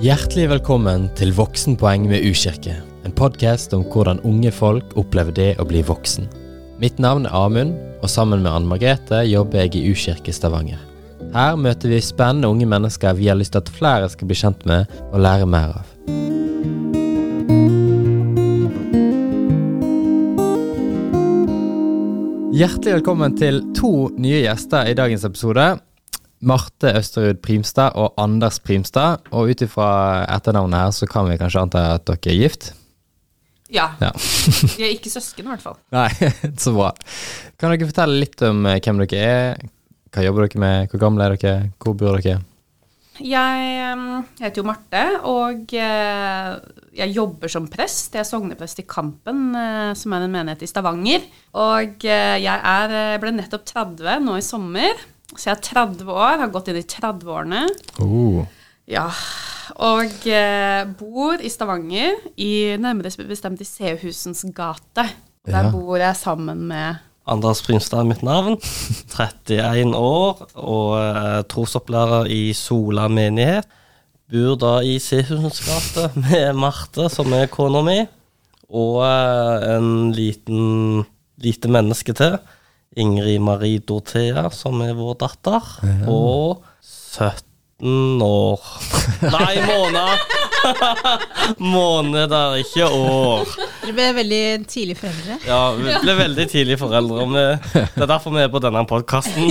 Hjertelig velkommen til Voksenpoeng med U-kirke. En podkast om hvordan unge folk opplever det å bli voksen. Mitt navn er Amund, og sammen med Anne Margrethe jobber jeg i U-kirke Stavanger. Her møter vi spennende unge mennesker vi har lyst til at flere skal bli kjent med og lære mer av. Hjertelig velkommen til to nye gjester i dagens episode. Marte Østerud Primstad og Anders Primstad. Og ut ifra etternavnet her, så kan vi kanskje anta at dere er gift? Ja. Ja. Vi er ikke søsken, i hvert fall. Nei, så bra. Kan dere fortelle litt om eh, hvem dere er? Hva jobber dere med? Hvor gamle er dere? Hvor bor dere? Jeg heter jo Marte, og eh, jeg jobber som prest. Jeg er sogneprest i Kampen, eh, som er en menighet i Stavanger. Og jeg er, ble nettopp 30 nå i sommer, så jeg er 30 år, har gått inn i 30-årene. Oh. Ja, og eh, bor i Stavanger, i nærmere bestemt i Sehusens gate. Der Ja. bor jeg sammen med Anders Brynstad er mitt navn. 31 år og eh, trosopplærer i Sola menighet. Bor da i Sehusens gate med Marte, som er kona mi, og eh, en liten lite menneske til. Ingrid Marie Dorthea, som er vår datter. Og 17 år. Nei, måneder! Måneder, ikke år. Dere ble veldig tidlig foreldre. Ja, vi ble veldig tidlig foreldre. og vi- Det er derfor vi er på denne podkasten.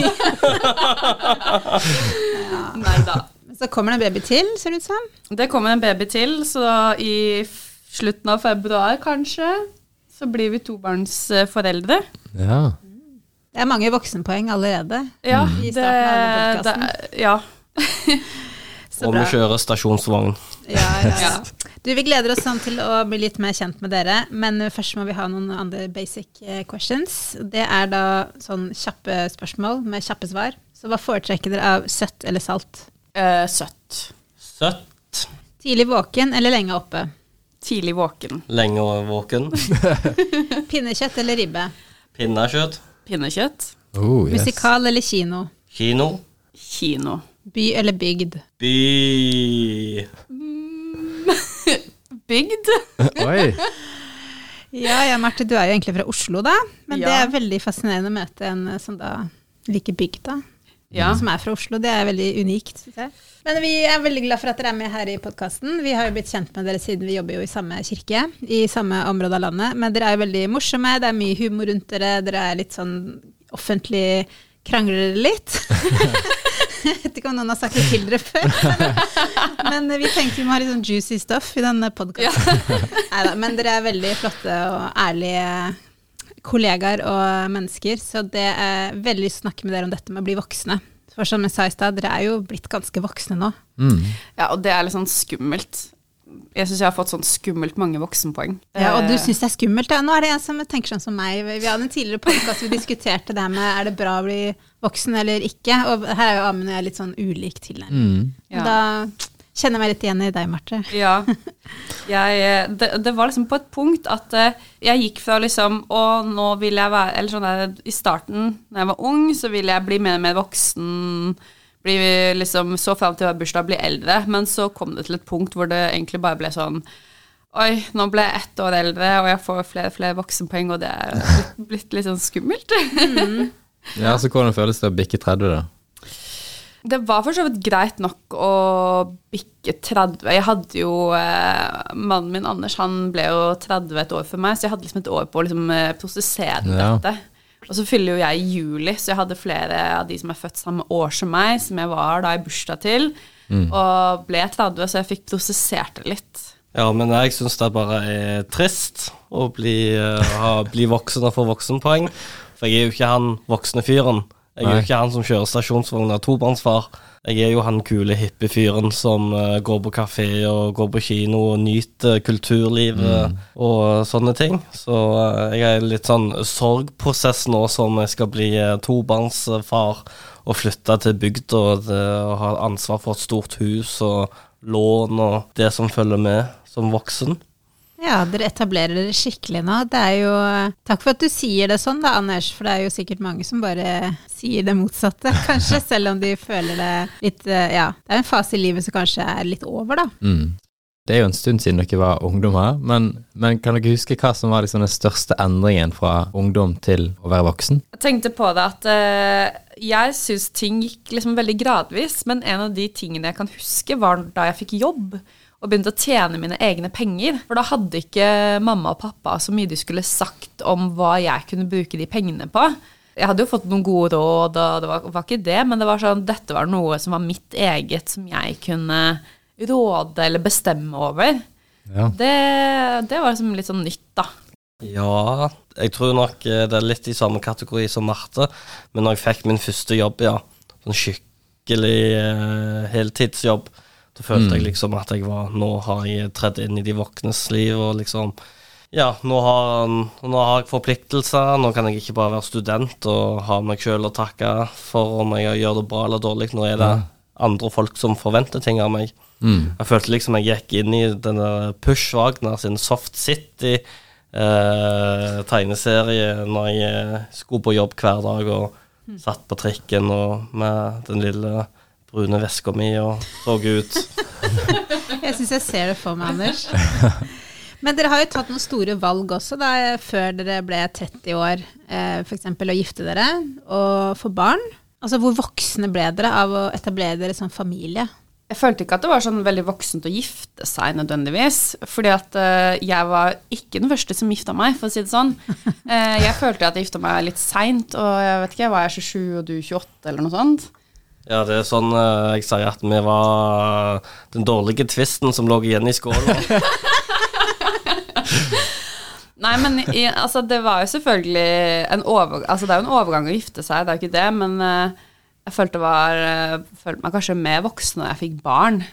Nei da. Så kommer det en baby til, ser det ut som. Det kommer en baby til, så i slutten av februar kanskje, så blir vi tobarnsforeldre. Ja. Det er mange voksenpoeng allerede. Ja, I det, starten av det podcasten. Ja. så Og vi kjører stasjonsvogn. Ja, ja, ja. Ja. Du, Vi gleder oss sånn til å bli litt mer kjent med dere, men først må vi ha noen andre basic eh, questions. Det er da sånn kjappe spørsmål med kjappe svar. Så hva foretrekker dere av søtt eller salt? Eh, søtt. Søtt. Tidlig våken eller lenge oppe? Tidlig våken. Lenge våken. Pinnekjøtt eller ribbe? Pinnekjøtt. Pinnekjøtt. Oh, yes. Musikal eller kino? Kino. Kino. By eller bygd? By. Bygd. Oi. Ja, ja, Marte, du er jo egentlig fra Oslo, da. Men det er veldig fascinerende å møte en eh, som da liker bygda. Ja. Som er fra Oslo. Det er veldig unikt. Men vi er veldig glad for at dere er med her i podkasten. Vi har jo blitt kjent med dere siden vi jobber jo i samme kirke, i samme område av landet. Men dere er jo veldig morsomme, det er mye humor rundt dere. Dere er litt sånn offentlig Krangler dere litt? Jeg vet ikke om noen har sagt det til dere før. Men vi tenkte vi må ha litt sånn juicy stuff i denne podkasten. Neida, men dere er veldig flotte og ærlige kollegaer og mennesker, så det er veldig lyst til å snakke med dere om dette med å bli voksne. For som jeg sa i stad, dere er jo blitt ganske voksne nå. Mm. ja, og det er litt sånn skummelt. Jeg syns jeg har fått sånn skummelt mange voksenpoeng. Ja, og du syns det er skummelt. Ja. Nå er det en som tenker sånn som meg. Vi hadde en tidligere podkast vi diskuterte det her med er det bra å bli voksen eller ikke. Og her er jo Amund og jeg litt sånn ulik tilnærming. Mm. Ja. Da kjenner meg litt igjen i deg, Marte. Ja. Jeg, det, det var liksom på et punkt at eh, jeg gikk fra liksom Å, nå vil jeg være Eller sånn der I starten, da jeg var ung, så ville jeg bli mer og mer voksen. Bli liksom Så fram til å ha bursdag, bli eldre. Men så kom det til et punkt hvor det egentlig bare ble sånn Oi, nå ble jeg ett år eldre, og jeg får flere, og flere voksenpoeng, og det er blitt, blitt litt sånn skummelt. Ja, så hvordan føles det å bikke 30, da? Det var for så vidt greit nok å bikke 30. Jeg hadde jo eh, Mannen min Anders han ble jo 30 et år for meg, så jeg hadde liksom et år på å liksom, eh, prosessere Ja. dette. Og så fyller jo jeg i juli, så jeg hadde flere av de som er født samme år som meg, som jeg var da i bursdag til. Og ble 30, så jeg fikk prosessert det litt. Ja, men jeg syns det bare er trist å bli, uh, ha, bli voksen og få voksenpoeng. For jeg er jo ikke han voksne fyren. Jeg er jo ikke han som kjører stasjonsvogna tobarnsfar. Jeg er jo han kule, hippe fyren som uh, går på kafé og går på kino og nyter kulturlivet og sånne ting. Så uh, jeg er litt sånn sorgprosess nå som jeg skal bli uh, tobarnsfar og flytte til bygda og og ha ansvar for et stort hus og lån og det som følger med som voksen. Ja, dere etablerer dere skikkelig nå. Det er jo Takk for at du sier det sånn da, Anders, for det er jo sikkert mange som bare sier det motsatte, kanskje, selv om de føler det litt eh, Ja, det er en fase i livet som kanskje er litt over, da. Mm. Det er jo en stund siden dere var ungdommer, men, men kan dere huske hva som var liksom den største endringen fra ungdom til å være voksen? Jeg tenkte på det at uh, jeg syns ting gikk liksom veldig gradvis, men en av de tingene jeg kan huske, var da jeg fikk jobb og begynte å tjene mine egne penger. For da hadde ikke mamma og pappa så mye de skulle sagt om hva jeg kunne bruke de pengene på. Jeg hadde jo fått noen gode råd, og det var, var ikke det, men det var sånn, dette var noe som var mitt eget, som jeg kunne råde eller bestemme over. Ja. Det, det var liksom litt sånn nytt, da. Ja, jeg tror nok eh, det er litt i samme kategori som Marte. Men når jeg fikk min første jobb, ja, sånn skikkelig uh, heltidsjobb, da følte jeg liksom at jeg var Nå har jeg tredd inn i de voksnes liv, og liksom Ja, nå har, nå har jeg forpliktelser. Nå kan jeg ikke bare være student og ha meg sjøl å takke for om jeg gjør det bra eller dårlig. Nå er det andre folk som forventer ting av meg. Mm. Jeg følte liksom jeg gikk inn i denne Push Wagner sin Soft City eh, tegneserie når jeg skulle på jobb hver dag og satt på trikken og med den lille brune veska mi og så ut. Jeg syns jeg ser det for meg, Anders. Men dere har jo tatt noen store valg også, da, før dere ble 30 år, eh, f.eks. å gifte dere og få barn. Altså, Hvor voksne ble dere av å etablere dere som familie? Jeg følte ikke at det var sånn veldig voksent å gifte seg nødvendigvis. Fordi at eh, jeg var ikke den første som gifta meg, for å si det sånn. Eh, jeg følte at jeg gifta meg litt seint, og jeg vet ikke, var jeg 27 og du 28 eller noe sånt? Ja, det er sånn eh, jeg sier at vi var den dårlige tvisten som lå igjen i skåla. Nei, men i, altså, det var jo selvfølgelig en over, altså, Det er jo en overgang å gifte seg, det er jo ikke det, men eh, jeg følte, var, eh, følte meg kanskje mer voksen når jeg fikk barn.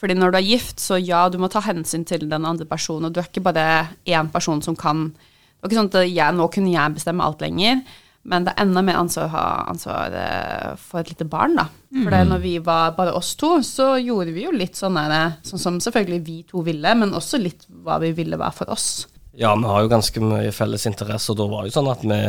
Fordi når du er gift, så ja, du må ta hensyn til den andre personen, og du er ikke bare én person som kan Det var ikke sånn at jeg, nå kunne jeg bestemme alt lenger, men det er enda mer ansvar å ha ansvar eh, for et lite barn, da. For mm. når vi var bare oss to, så gjorde vi jo litt sånn der, sånn som selvfølgelig vi to ville, men også litt hva vi ville være for oss. Ja, vi har jo ganske mye felles interesse, og da var det jo sånn at vi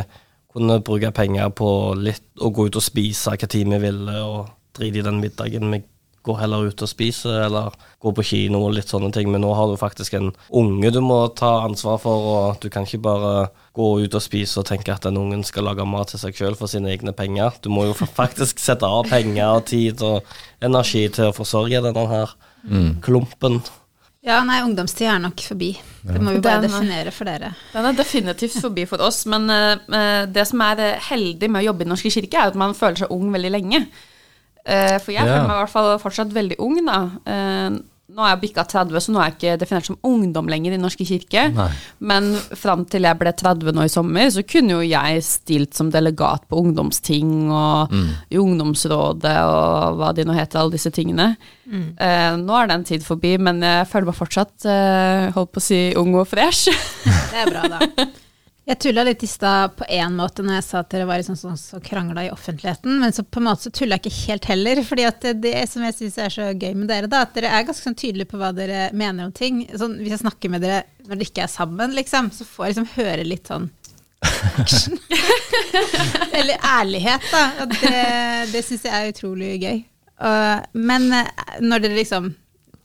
kunne bruke penger på litt å gå ut og spise hva tid vi ville, og drite i den middagen. Vi går heller ut og spiser, eller går på kino og litt sånne ting. Men nå har du faktisk en unge du må ta ansvar for, og du kan ikke bare gå ut og spise og tenke at den ungen skal lage mat til seg sjøl for sine egne penger. Du må jo faktisk sette av penger og tid og energi til å forsørge denne her klumpen. Ja, nei, ungdomstid er nok forbi. Det må vi bare Den er- definere for dere. Den er definitivt forbi for oss, men uh, det som er eh, heldig med å jobbe i Den norske kirke, er at man føler seg ung veldig lenge. Eh, for jeg yeah. føler meg i hvert fall fortsatt veldig ung, da. Uh, nå er jeg bikka 30, så nå er jeg ikke definert som ungdom lenger i norske kirke. Nei. Men fram til jeg ble 30 nå i sommer, så kunne jo jeg stilt som delegat på ungdomsting og i ungdomsrådet og hva de nå heter, alle disse tingene. Eh, nå er den tid forbi, men jeg føler meg fortsatt uh, holdt på å si ung og fresh. Det er bra, da. Jeg tulla litt i stad på én måte når jeg sa at dere var liksom sånn som krangla i offentligheten, men så på en måte så tulla jeg ikke helt heller. fordi at det, det som jeg syns er så gøy med dere, da, at dere er ganske sånn tydelige på hva dere mener om ting. Sånn, hvis jeg snakker med dere når dere ikke er sammen, liksom, så får jeg liksom høre litt sånn action. Eller ærlighet, da. Og det, det syns jeg er utrolig gøy. Og, men eh, når dere liksom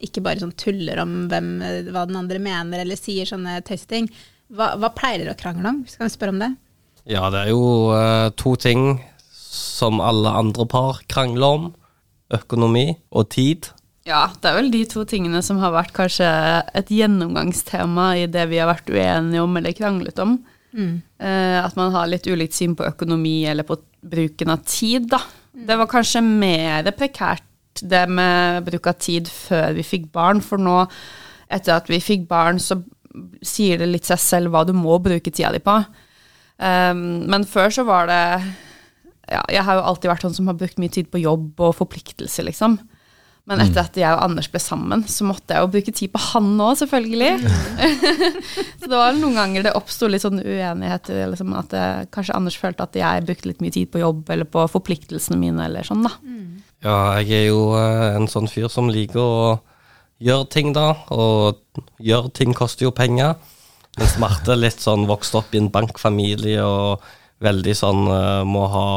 ikke bare sånn tuller om hvem, hva den andre mener, eller sier sånne tøyseting, hva, hva pleier dere å krangle om? Skal vi spørre om det? Ja, det er jo eh, to ting som alle andre par krangler om. Økonomi og tid. Ja, det er vel de to tingene som har vært kanskje et gjennomgangstema i det vi har vært uenige om eller kranglet om. Eh, at man har litt ulikt syn på økonomi eller på bruken av tid, da. Det var kanskje mer prekært det med bruk av tid før vi fikk barn, for nå, etter at vi fikk barn, så sier det litt seg selv hva du må bruke tida di på. Um, men før så var det ja, Jeg har jo alltid vært sånn som har brukt mye tid på jobb og forpliktelse, liksom. Men etter at jeg og Anders ble sammen, så måtte jeg jo bruke tid på han òg, selvfølgelig. så det var noen ganger det oppsto litt sånn uenigheter, liksom at det, kanskje Anders følte at jeg brukte litt mye tid på jobb eller på forpliktelsene mine eller sånn, da. Ja, jeg er jo eh, en sånn fyr som liker å gjøre ting, da. Og gjør ting koster jo penger. Mens Marte litt sånn vokst opp i en bankfamilie og veldig sånn eh, må ha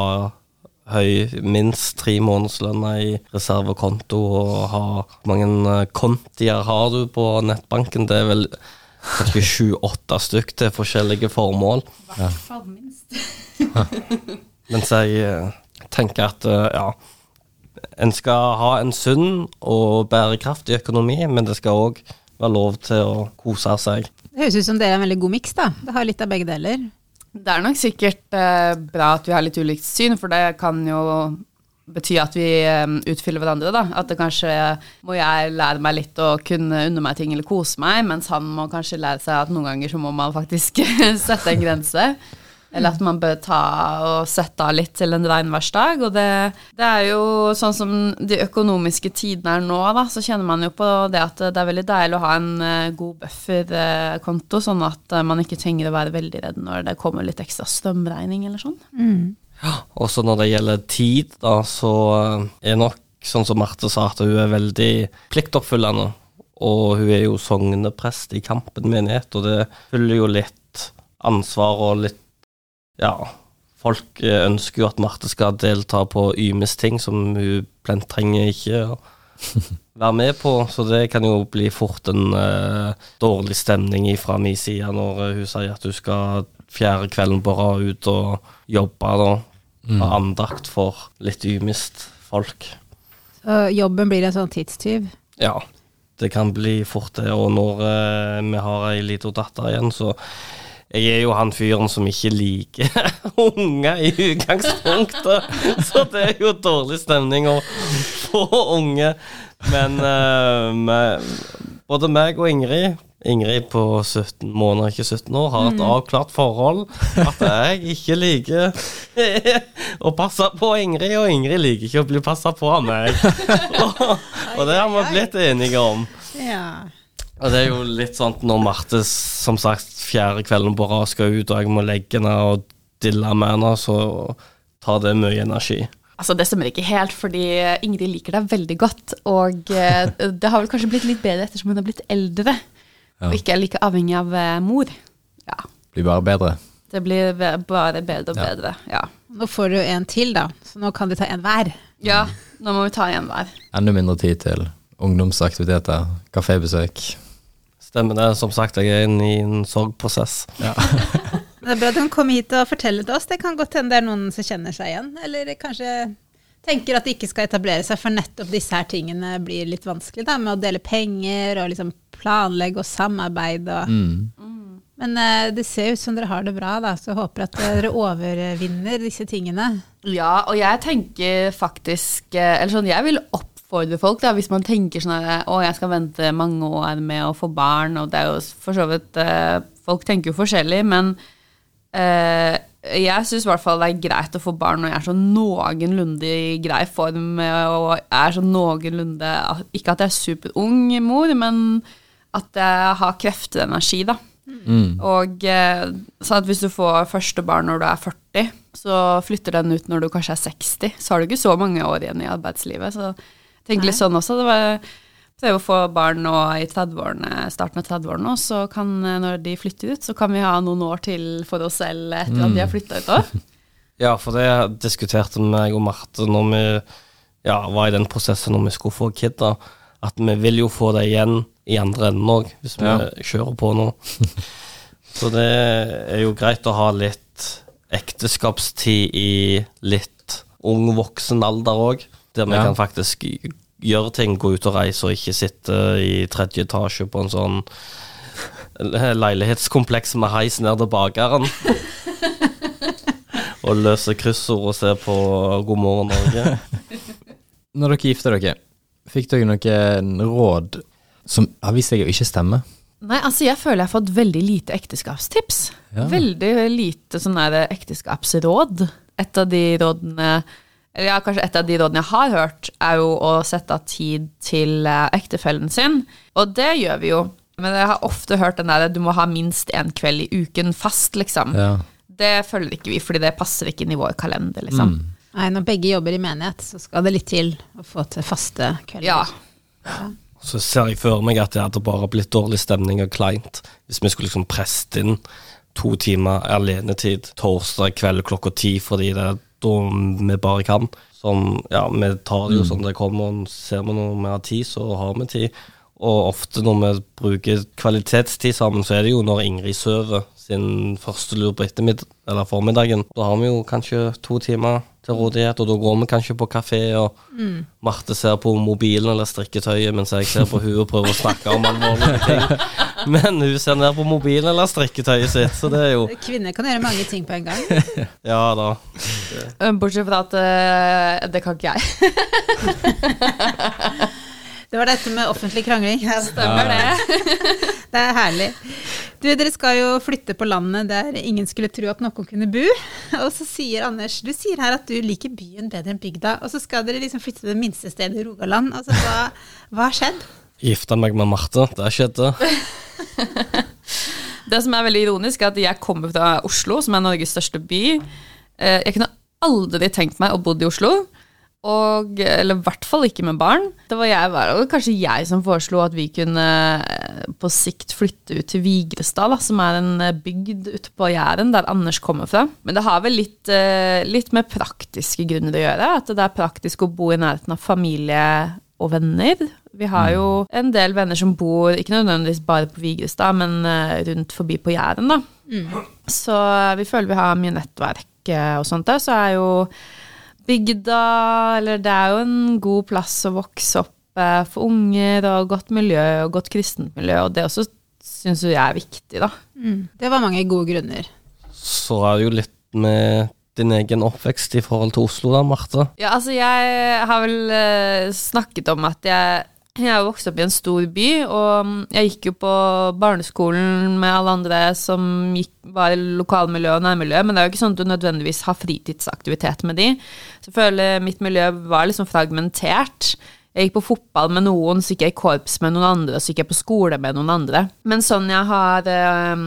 høy, minst tre månedslønner i reservekonto og ha mange eh, kontier har du på nettbanken? Det er vel kanskje sju-åtte stykk til forskjellige formål. I hvert fall minst. Mens jeg eh, tenker at ja, en skal ha en sunn og bærekraftig økonomi, men det skal òg være lov til å kose seg. Det høres ut som dere er en veldig god miks, da. Det har litt av begge deler. Det er nok sikkert eh, bra at vi har litt ulikt syn, for det kan jo bety at vi eh, utfyller hverandre, da. At det kanskje må jeg lære meg litt å kunne unne meg ting eller kose meg, mens han må kanskje lære seg at noen ganger så må man faktisk sette en grense. Eller at man bør ta og sette av litt til en regnværsdag. Og det, det er jo sånn som de økonomiske tidene er nå, da, så kjenner man jo på det at det er veldig deilig å ha en eh, god bufferkonto, sånn at eh, man ikke trenger å være veldig redd når det kommer litt ekstra strømregning eller sånn. Ja, Også når det gjelder tid, da, så eh, er nok sånn som Marte sa, at hun er veldig pliktoppfyllende. Og hun er jo sogneprest i Kampen menighet, og det følger jo litt ansvar og litt Ja, folk eh, ønsker jo at Marte skal delta på Ymes ting som hun plent trenger ikke å være med på, så det kan jo bli fort en uh, dårlig stemning fra min side når eh, hun sier at hun skal fjerde kvelden på rad ut og jobbe, da. Ha andakt for litt ymist folk. Så jobben blir en sånn tidstyv. Ja, det kan bli fort det. Og når uh, vi har ei lita datter igjen, så jeg er jo han fyren som ikke liker unger i utgangspunktet. Så det er jo dårlig stemning å få unge. Men eh, med, både meg og Ingrid Ingrid på 17 måneder, ikke 17 år, har et avklart forhold. At jeg ikke liker å passe på Ingrid, og Ingrid liker ikke å bli passa på av meg. Og, og det har vi blitt enige om. Ja. Og det er jo litt sånn når Marte, som sagt, fjerde kvelden på rad skal ut, og jeg må legge henne og dille med henne, så tar det mye energi. Altså, det stemmer ikke helt, fordi Ingrid liker deg veldig godt. Og eh, det har vel kanskje blitt litt bedre ettersom hun har blitt eldre, Ja. og ikke er like avhengig av eh, mor. Ja. Blir bare bedre. Det blir bare bedre og Ja. bedre. Ja. Nå får du en til, da. Så nå kan de ta en hver. ja, nå må vi ta en hver. Enda mindre tid til ungdomsaktiviteter, kafébesøk. Stemmer det. Som sagt, jeg er inne i en sorgprosess. Ja. Det er bra at hun kom hit og fortelle til oss. Det kan godt hende det er noen som kjenner seg igjen. Eller kanskje tenker at de ikke skal etablere seg, for nettopp disse her tingene blir litt vanskelig. da, Med å dele penger og liksom planlegge og samarbeide. Og. Mm. Men eh, det ser ut som dere har det bra, da, så jeg håper at dere overvinner disse tingene. Ja, og jeg tenker faktisk eh, Eller sånn, jeg vil oppfordre folk, da, hvis man tenker sånn at Å, jeg skal vente mange år med å få barn, og det er jo for så vidt eh, Folk tenker jo forskjellig, men eh, jeg syns i hvert fall det er greit å få barn når jeg er så noenlunde i grei form, eh, og er så noenlunde Ikke at jeg er superung mor, men at jeg har krefter og energi, da. Mm. Og eh, sånn at hvis du får første barn når du er 40, så flytter den ut når du kanskje er 60. Så har du ikke så mange år igjen i arbeidslivet. Så tenker litt sånn også. Det var prøve å få barn nå i starten av 30-årene, og så kan, eh, når de flytter ut, så kan vi ha noen år til for oss selv etter at de har flytta ut òg. Ja, for det diskuterte meg og Marte når vi ja, var i den prosessen når vi skulle få kid, da, at vi vil jo få det igjen i andre enden òg, hvis vi Ja. kjører på nå. Så det er jo greit å ha litt ekteskapstid i litt ung voksen alder òg, der vi Ja. kan faktisk gjøre ting, gå ut og reise og ikke sitte i tredje etasje på en sånn leilighetskompleks med heis ned til bakeren. og løse kryssord og se på God morgen Norge. Når dere gifter dere, fikk dere noen råd som har vist seg å ikke stemme? Nei, altså jeg føler jeg har fått veldig lite ekteskapstips. Ja. Veldig lite sånn ekteskapsråd. Et av de rådene ja, kanskje et av de rådene jeg har hørt, er jo å sette av tid til eh, ektefellen sin. Og det gjør vi jo. Men jeg har ofte hørt den der du må ha minst én kveld i uken fast, liksom. Ja. Det følger ikke vi, fordi det passer ikke inn i vår kalender, liksom. Mm. Nei, når begge jobber i menighet, så skal det litt til å få til faste kvelder. Ja. Så ser jeg for meg at det hadde bare blitt dårlig stemning og kleint hvis vi skulle liksom presse inn to timer alenetid torsdag kveld klokka ti, fordi det er da vi bare kan. Sånn, ja, vi tar det jo sånn det kommer, og ser vi når vi har tid, så har vi tid. Og ofte når vi bruker kvalitetstid sammen, så er det jo når Ingrid sover sin første lur på ettermiddag, eller formiddagen. Da har vi jo kanskje to timer til rådighet, og da går vi kanskje på kafé, og Marte ser på mobilen eller strikketøyet, mens jeg ser på hun og prøver å snakke om alvorlige ting. Men hun ser ned på mobilen eller strikketøyet sitt, så det er jo Kvinner kan gjøre mange ting på en gang. Ja da. Bortsett fra at uh, det kan ikke jeg. Det var dette med offentlig krangling. Stemmer det. Det er herlig. Du, dere skal jo flytte på landet der ingen skulle tro at noen kunne bo. Og så sier Anders, du sier her at du liker byen bedre enn bygda, og så skal dere liksom flytte til det minste stedet i Rogaland. Altså, hva, hva har skjedd? Gifta meg med Marte. Det skjedde. Det som er veldig ironisk, er at jeg kommer fra Oslo, som er Norges største by. Eh, Jeg kunne aldri tenkt meg å bo i Oslo. Og, eller i hvert fall ikke med barn. Det var jeg, var det kanskje jeg som foreslo at vi kunne eh, på sikt flytte ut til Vigrestad, da, som er en eh, bygd ute på Jæren, der Anders kommer fra. Men det har vel litt, eh, litt med praktiske grunner å gjøre. At det er praktisk å bo i nærheten av familie og venner. Vi har jo en del venner som bor ikke nødvendigvis bare på Vigrestad, men rundt forbi på Jæren, da. Så vi føler vi har mye nettverk og sånt der. Så er jo bygda Eller det er jo en god plass å vokse opp eh, for unger, og godt miljø, og godt kristent miljø, og det også syns jo jeg er viktig, da. Det var mange gode grunner. Så er det jo litt med din egen oppvekst i forhold til Oslo, da, Marte. Ja, altså jeg har vel eh, snakket om at jeg jeg har vokst opp i en stor by, og mm, jeg gikk jo på barneskolen med alle andre som gikk, var i lokalmiljø og nærmiljø, men det er jo ikke sånn at du nødvendigvis har fritidsaktivitet med de. Så jeg føler mitt miljø var liksom fragmentert. Jeg gikk på fotball med noen, så gikk jeg i korps med noen andre, så gikk jeg på skole med noen andre. Men sånn jeg har eh,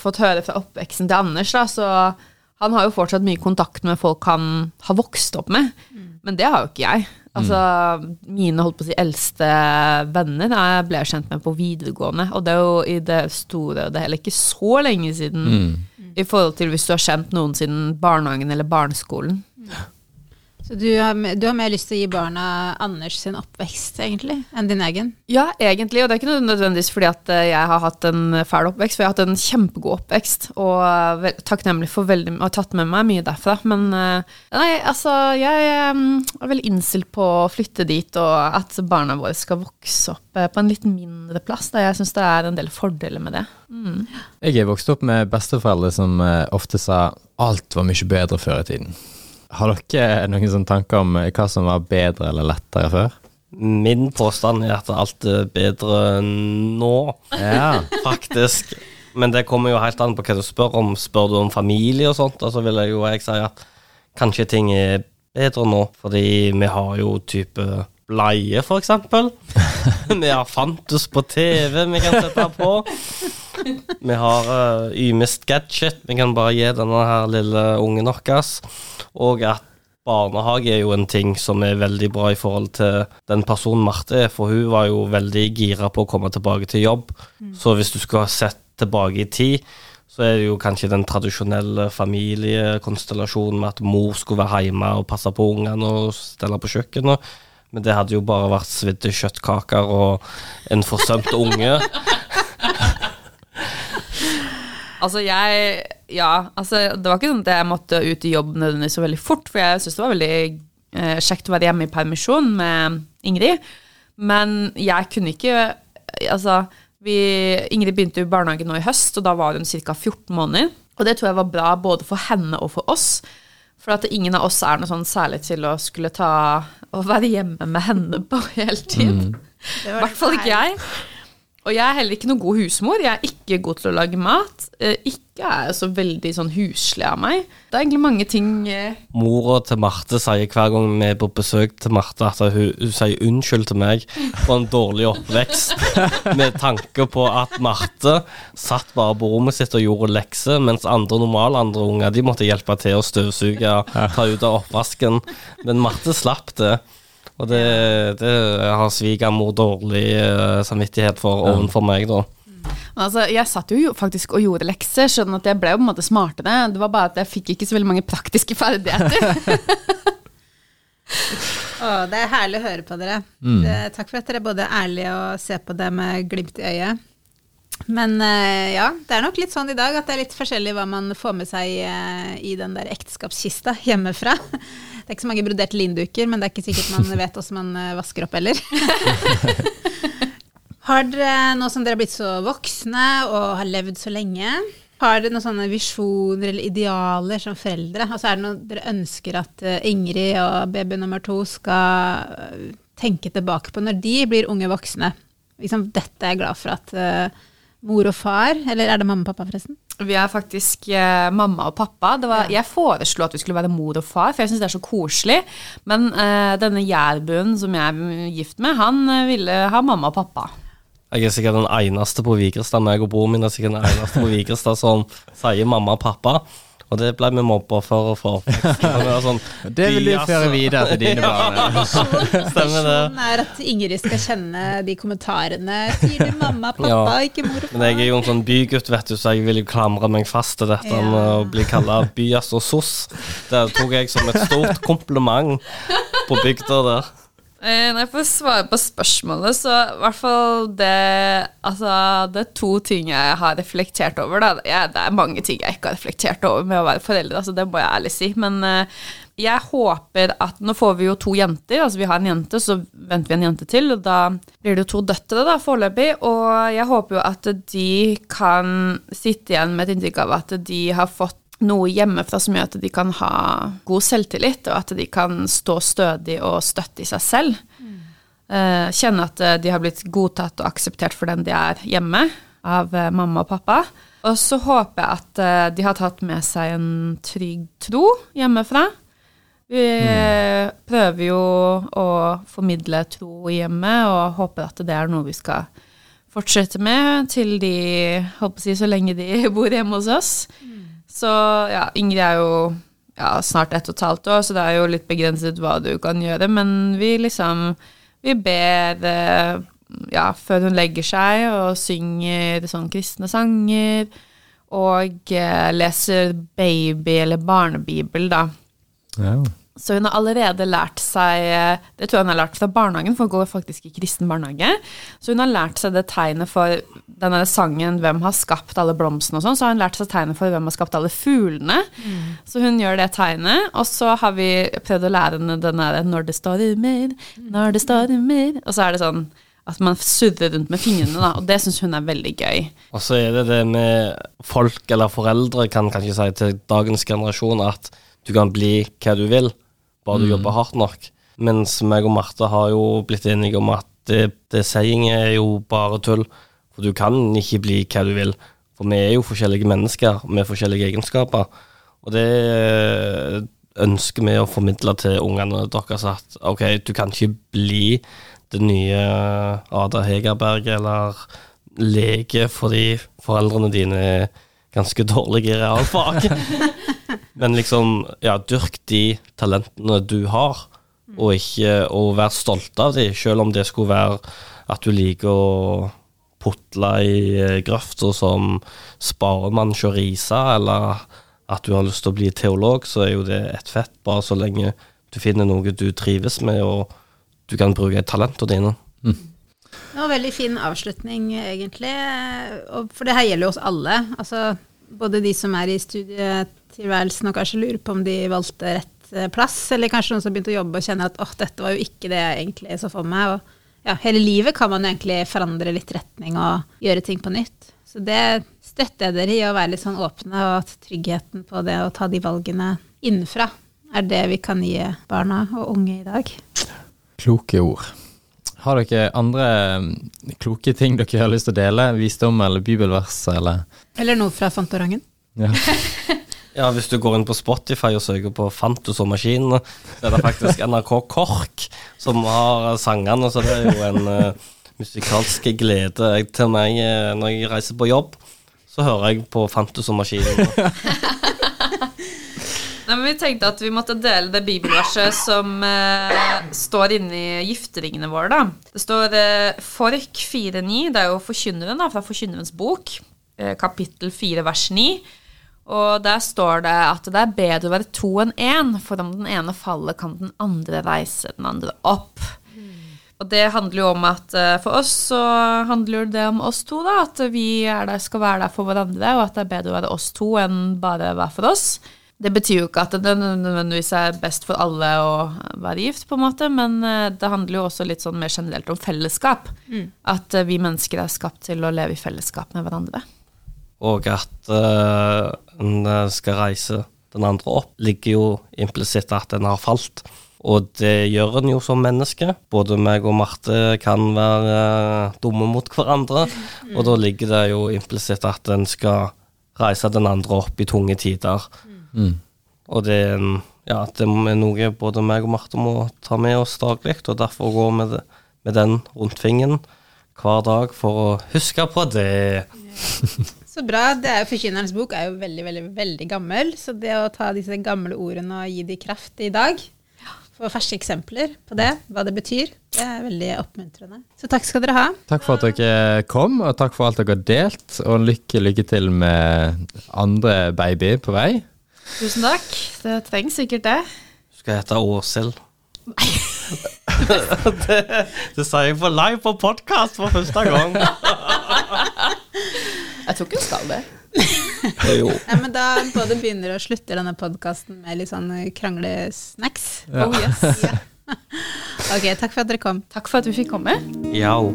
fått høre fra oppveksten til Anders, da, så han har jo fortsatt mye kontakt med folk han har vokst opp med. Men det har jo ikke jeg. Altså, Mine holdt på å si eldste venner jeg ble jeg kjent med på videregående. Og det er jo i det store og det heller ikke så lenge siden i forhold til hvis du har kjent noen siden barnehagen eller barneskolen. Så du har, du har mer lyst til å gi barna Anders sin oppvekst, egentlig, enn din egen? Ja, egentlig, og det er ikke nødvendigvis fordi at eh, jeg har hatt en fæl oppvekst, for jeg har hatt en kjempegod oppvekst, og takknemlig for veldig og tatt med meg mye derfra. Men eh, nei, altså, jeg er veldig innstilt på å flytte dit, og at barna våre skal vokse opp eh, på en litt mindre plass. Da jeg syns det er en del fordeler med det. Mm. Jeg er vokst opp med besteforeldre som ofte sa alt var mye bedre før i tiden. Har dere noen sånne tanker om eh, hva som var bedre eller lettere før? Min påstand er at alt er bedre nå, Ja. faktisk. Men det kommer jo helt an på hva du spør om. Spør du om familie og sånt, da så vil jeg jo jeg si at kanskje ting er bedre nå, fordi vi har jo type bleie, eksempel. vi har Fantus på TV vi kan sette på. Vi har uh, ymist gadget. Vi kan bare gi denne her lille ungen vår. Og at barnehage er jo en ting som er veldig bra i forhold til den personen Marte er, for hun var jo veldig gira på å komme tilbake til jobb. Så hvis du skulle ha sett tilbake i tid, så er det jo kanskje den tradisjonelle familiekonstellasjonen med at mor skulle være hjemme og passe på ungene og stelle på kjøkkenet. Men det hadde jo bare vært svidde kjøttkaker og en forsømt unge. Altså, jeg Ja, altså, det var ikke sånn at jeg måtte ut i jobb nødvendigvis så veldig fort, for jeg syntes det var veldig eh, kjekt å være hjemme i permisjon med Ingrid. Men jeg kunne ikke Altså, vi, Ingrid begynte i barnehagen nå i høst, og da var hun ca. 14 måneder. Og det tror jeg var bra både for henne og for oss. For at ingen av oss er noe sånn særlig til å skulle ta Å være hjemme med henne på heltid. I hvert fall ikke jeg. Og jeg er heller ikke noen god husmor. Jeg er ikke god til å lage mat. Eh, Ikke er jeg så veldig sånn huslig av meg. Det er egentlig mange ting eh, Mora til Marte sier hver gang vi er på besøk til Marte, at hun, hun sier unnskyld til meg for en dårlig oppvekst, med tanke på at Marte satt bare på rommet sitt og gjorde lekser, mens andre normale andre unger de måtte hjelpe til å støvsuge, ta ut av oppvasken. Men Marte slapp det. Og det, det har svigermor dårlig eh, samvittighet for overfor meg, da. Altså, jeg satt jo faktisk og gjorde lekser, sånn at jeg ble jo på en måte smartere. Det var bare at jeg fikk ikke så veldig mange praktiske ferdigheter. Å, det er herlig å høre på dere. Det, takk for at dere er både ærlige og ser på det med glimt i øyet. Men eh, ja, det er nok litt sånn i dag at det er litt forskjellig hva man får med seg eh, i den der ekteskapskista hjemmefra. Det er ikke så mange broderte linduker, men det er ikke sikkert man vet hvordan man eh, vasker opp heller. Har dere, nå som dere har blitt så voksne og har levd så lenge, har dere noen sånne visjoner eller idealer som foreldre? Altså Er det noe dere ønsker at Ingrid og baby nummer to skal tenke tilbake på når de blir unge voksne? Liksom, dette er jeg glad for at mor og far, eller er det mamma og pappa forresten? Vi er faktisk eh, mamma og pappa. Det var, Jeg foreslo at vi skulle være mor og far, for jeg syns det er så koselig. Men eh, denne jærbuen som jeg er gift med, han eh, ville ha mamma og pappa. Jeg er sikkert den eneste på Vigrestad, meg og broren min er sikkert den eneste på Vigrestad som sier mamma og pappa. Og det ble vi mobba for. Og vi var Sånn, Det vil du «Vi, føre altså». videre til dine barn. Stemmer det. Er at Ingrid skal kjenne de kommentarene. Sier du mamma, pappa, Ja. ikke mor og far? Men jeg er jo en sånn bygutt, vet du, så jeg vil jo klamre meg fast til dette Ja. med å bli kalla byass og soss. Det tok jeg som et stort kompliment på bygda der. Eh, Når jeg får svare på spørsmålet, så i hvert fall det Altså, det er to ting jeg har reflektert over, da. Jeg, det er mange ting jeg ikke har reflektert over med å være foreldre, altså det må jeg ærlig si. Men uh, jeg håper at Nå får vi jo to jenter, altså vi har en jente, så venter vi en jente til, og da blir det jo to døtre, da, foreløpig. Og jeg håper jo at de kan sitte igjen med et inntrykk av at de har fått noe hjemmefra som gjør at de kan ha god selvtillit, og at de kan stå stødig og støtte i seg selv. Eh, kjenne at eh, de har blitt godtatt og akseptert for den de er hjemme, av eh, mamma og pappa. Og så håper jeg at de har tatt med seg en trygg tro hjemmefra. Vi mm. prøver jo å formidle tro i hjemmet, og håper at det er noe vi skal fortsette med til de å si, så lenge de bor hjemme hos oss. Så ja, Ingrid er jo ja, snart ett og et halvt år, så det er jo litt begrenset hva du kan gjøre, men vi liksom Vi ber eh, ja, før hun legger seg, og synger sånn kristne sanger, og eh, leser baby- eller barnebibel, da. Ja. Så hun har allerede lært seg eh, Det tror jeg hun har lært fra barnehagen, for hun går faktisk i kristen barnehage. Så hun har lært seg det tegnet for denne sangen 'Hvem har skapt alle blomstene?' og sånn. Så har hun lært seg tegnet for 'Hvem har skapt alle fuglene?' Så hun gjør det tegnet. Og så har vi prøvd å lære henne den derre 'Når det stormer, når det stormer' Og så er det sånn at man surrer rundt med fingrene, da. Og det syns hun er veldig gøy. Og så er det det med folk eller foreldre kan kanskje si til dagens generasjon at du kan bli hva du vil, bare du jobber hardt nok. Mens meg og Marte har jo blitt enige om at det, det saying er jo bare tull. For du kan ikke bli hva du vil. For vi er jo forskjellige mennesker med forskjellige egenskaper. Og det ønsker vi å formidle til ungene deres at ok, du kan ikke bli det nye Ada Hegerberg eller lege fordi foreldrene dine er ganske dårlige i realfag. Men liksom, ja, dyrk de talentene du har, og ikke å være stolt av de, selv om det skulle være at du liker å putle i eh, grøfta som sparemann choriza, eller at du har lyst til å bli teolog, så er jo det et fett, bare så lenge du finner noe du trives med, og du kan bruke talentene dine. Det var veldig fin avslutning, egentlig. Og for det her gjelder jo oss alle. Altså, både de som er i studietilværelsen og kanskje lurer på om de valgte rett eh, plass, eller kanskje noen som begynte å jobbe og kjenner at åh, dette var jo ikke det jeg egentlig så for meg. Og ja, hele livet kan man egentlig forandre litt retning og gjøre ting på nytt. Så det støtter jeg dere i, å være litt sånn åpne, og at tryggheten på det å ta de valgene innenfra er det vi kan gi barna og unge i dag. Kloke ord. Har dere andre mm, kloke ting dere har lyst til å dele? Visdom eller bibelvers eller Eller noe fra Fantorangen. ja. Ja, hvis du går inn på Spotify og søker på 'Fantus og maskinene, så er det faktisk NRK KORK som har sangene, så det er jo en uh, musikalsk glede jeg, til meg uh, når jeg reiser på jobb. Så hører jeg på 'Fantus og maskinene. Nei, men Vi tenkte at vi måtte dele det bibelverset som eh, står inni gifteringene våre. da. Det står eh, Fork 4.9, det er jo Forkynneren da, fra Forkynnerens bok, eh, kapittel 4 vers 9. Og der står det at det er bedre å være to enn én, for om den ene faller, kan den andre reise den andre opp. Og det handler jo om at eh, for oss så handler det om oss to, da. At vi er der, skal være der for hverandre, og at det er bedre å være oss to enn bare hver for oss. Det betyr jo ikke at det nødvendigvis er best for alle å være gift, på en måte, men eh, det handler jo også litt sånn mer generelt om fellesskap. At eh, vi mennesker er skapt til å leve i fellesskap med hverandre. Og at uh, en skal reise den andre opp, ligger jo implisitt at en har falt. Og det gjør en jo som menneske. Både meg og Marte kan være uh, dumme mot hverandre. Og da ligger det jo implisitt at en skal reise den andre opp i tunge tider. Og det er, en, ja, det er noe både meg og Marte må ta med oss daglig, og derfor går vi med, med den rundt fingeren hver dag for å huske på det. Så bra. det er jo Forkynnerens bok er jo veldig, veldig, veldig gammel, så det å ta disse gamle ordene og gi de kraft i dag, få ferske eksempler på det, hva det betyr, det er veldig oppmuntrende. Så takk skal dere ha. Takk for at dere kom, og takk for alt dere har delt. Og lykke, lykke til med andre baby på vei. Tusen takk. Det trengs sikkert det. Skal jeg hete Åshild. det, det sa jeg på live på podkast for første gang. Jeg tror ikke hun skal det. jo. Nei, men da både begynner og slutter denne podkasten med litt sånn kranglesnacks. Ja. Oh yes. Ok, takk for at dere kom. Takk for at vi fikk komme. Jau.